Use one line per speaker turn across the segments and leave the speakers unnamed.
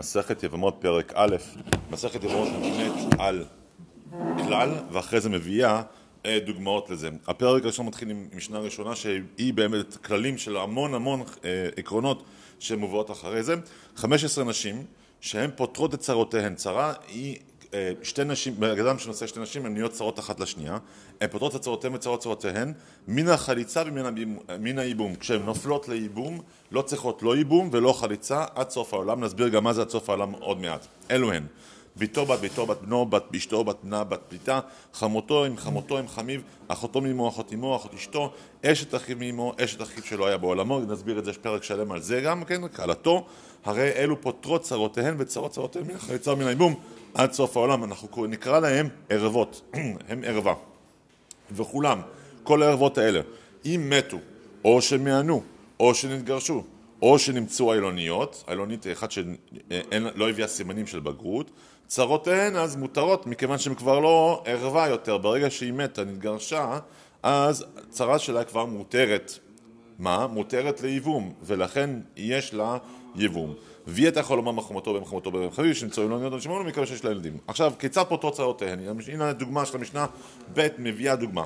מסכת יבמות פרק א', מסכת יבמות נבנית על כלל ואחרי זה מביאה אה, דוגמאות לזה. הפרק הראשון מתחיל עם משנה ראשונה שהיא באמת כללים של המון המון אה, עקרונות שמובאות אחרי זה. 15 נשים שהן פותרות את צרותיהן. צרה היא שתי נשים, אדם שנושא שתי נשים הן נהיות צרות אחת לשנייה, הן פותרות את צרותיהן וצרות צרותיהן. מן החליצה ומן הייבום. כשהן נופלות לייבום לא צריכות לא ייבום ולא חליצה עד סוף העולם, נסביר גם מה זה עד סוף העולם עוד מעט. אלו הן. ביתו בת ביתו בת בנו בת אשתו בת בנה בת ביתה חמותו עם חמותו עם חמיו אחותו מאמו אחות אמו אחות אשתו. אשת אחיו מאמו אשת אחיו שלא היה בעולמו. נסביר את זה יש פרק שלם על זה גם כן? כלתו הרי אלו פותרות צרותיהן וצרות צרותיהן מן החליצה ומן הייבום עד סוף העולם, אנחנו נקרא להם ערבות, הם ערווה. וכולם, כל הערבות האלה, אם מתו, או שמענו, או שנתגרשו, או שנמצאו עילוניות, עילונית אחת שלא הביאה סימנים של בגרות, צרותיהן אז מותרות מכיוון שהן כבר לא ערווה יותר, ברגע שהיא מתה, נתגרשה, אז צרה שלה כבר מותרת. מה? מותרת לייבום, ולכן יש לה את יכול לומר מחומתו במחומתו במחמיו, שנמצאו לא נהיות אנשים מקווה שיש לה ילדים. עכשיו, כיצד פותרו צרותיהן? הנה הדוגמה של המשנה ב' מביאה דוגמה.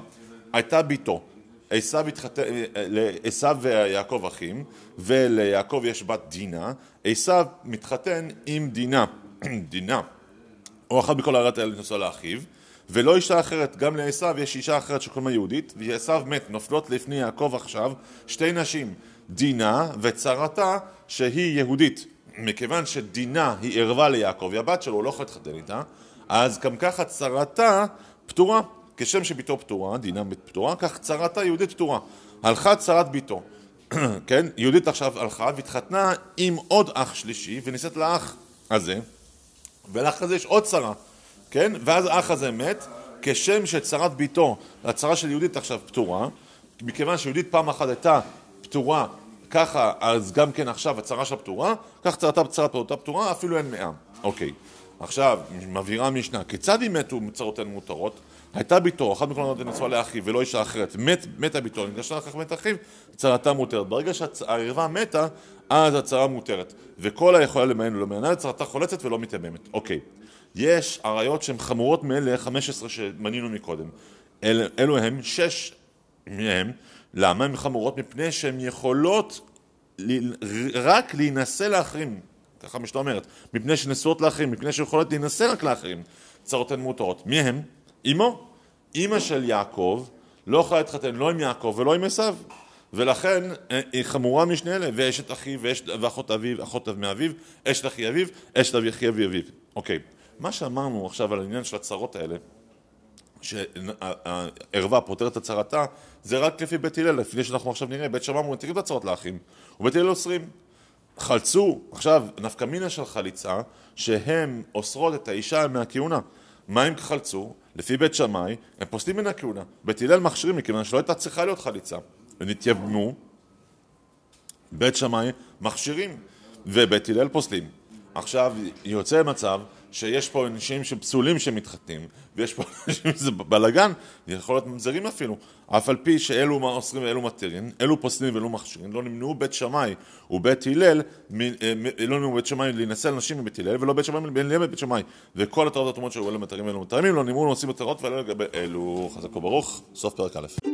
הייתה ביתו, עשיו התחתן, עשיו ויעקב אחים, וליעקב יש בת דינה, עשיו מתחתן עם דינה, דינה, או אחת מכל הערת האלה נוסעה לאחיו, ולא אישה אחרת, גם לעשיו יש אישה אחרת שקוראים לה יהודית, ועשיו מת, נופלות לפני יעקב עכשיו שתי נשים, דינה וצרתה שהיא יהודית. מכיוון שדינה היא ערווה ליעקב, היא הבת שלו, הוא לא יכול להתחתן איתה, אז גם ככה צרתה פטורה. כשם שביתו פטורה, דינה פטורה, כך צרתה יהודית פטורה. הלכה צרת ביתו, כן? יהודית עכשיו הלכה והתחתנה עם עוד אח שלישי ונישאת לאח הזה, ולאח הזה יש עוד צרה, כן? ואז האח הזה מת, כשם שצרת ביתו, הצרה של יהודית עכשיו פטורה, מכיוון שיהודית פעם אחת הייתה פטורה ככה, אז גם כן עכשיו הצהרה שלה פטורה, כך צרתה צרת פטורה פטורה, אפילו אין מאה. אוקיי. עכשיו, מבהירה המשנה, כיצד היא מתו מצרותיהן מותרות? הייתה ביתו, אחת מכל הנותן נשואה לאחיו ולא אישה אחרת, מת, מתה ביתו, נגשתה אחר כך מת אחיו, צרתה מותרת. ברגע שהערווה מתה, אז הצרה מותרת. וכל היכולה למען ולא מענה, צרתה חולצת ולא מתייממת. אוקיי. יש עריות שהן חמורות מאלה 15 שמנינו מקודם. אל, אלו הם שש מהם למה הן חמורות? מפני שהן יכולות רק להינשא לאחרים, ככה המשנה אומרת, מפני שנשואות לאחרים, מפני שיכולות להינשא רק לאחרים, צרותיהן מותרות. מי הם? אמו. אימא של יעקב לא יכולה להתחתן לא עם יעקב ולא עם עשיו, ולכן אה, היא חמורה משני אלה, ואשת אחיו ואחות אביו, אחות מאביו, אשת אחי אביו, אשת אבי אחי אבי אביו. אוקיי, מה שאמרנו עכשיו על העניין של הצרות האלה שהערווה פותרת את הצהרתה, זה רק לפי בית הלל, לפני שאנחנו עכשיו נראה, בית שמאי מתירים את הצהרות לאחים, ובית הלל אוסרים. חלצו, עכשיו, נפקא מינה של חליצה, שהם אוסרות את האישה מהכהונה. מה הם חלצו? לפי בית שמאי, הם פוסלים מן הכהונה. בית הלל מכשירים מכיוון שלא הייתה צריכה להיות חליצה. ונתייבנו, בית שמאי מכשירים, ובית הלל פוסלים. עכשיו, יוצא מצב שיש פה אנשים שפסולים שמתחתנים, ויש פה אנשים שזה בלאגן, יכול להיות ממזרים אפילו, אף על פי שאלו אוסרים ואלו מתירים, אלו פוסלים ואלו מכשירים, לא נמנעו בית שמאי ובית הלל, אה, לא נמנעו בית שמאי להינשא לנשים מבית הלל, ולא בית שמאי להינשא בבית שמאי, וכל התורות התרומות שהיו אלו מתירים ואלו מתירים, לא נמנעו נושאים התרות ואלו לגבי אלו, חזקו ברוך, סוף פרק א'.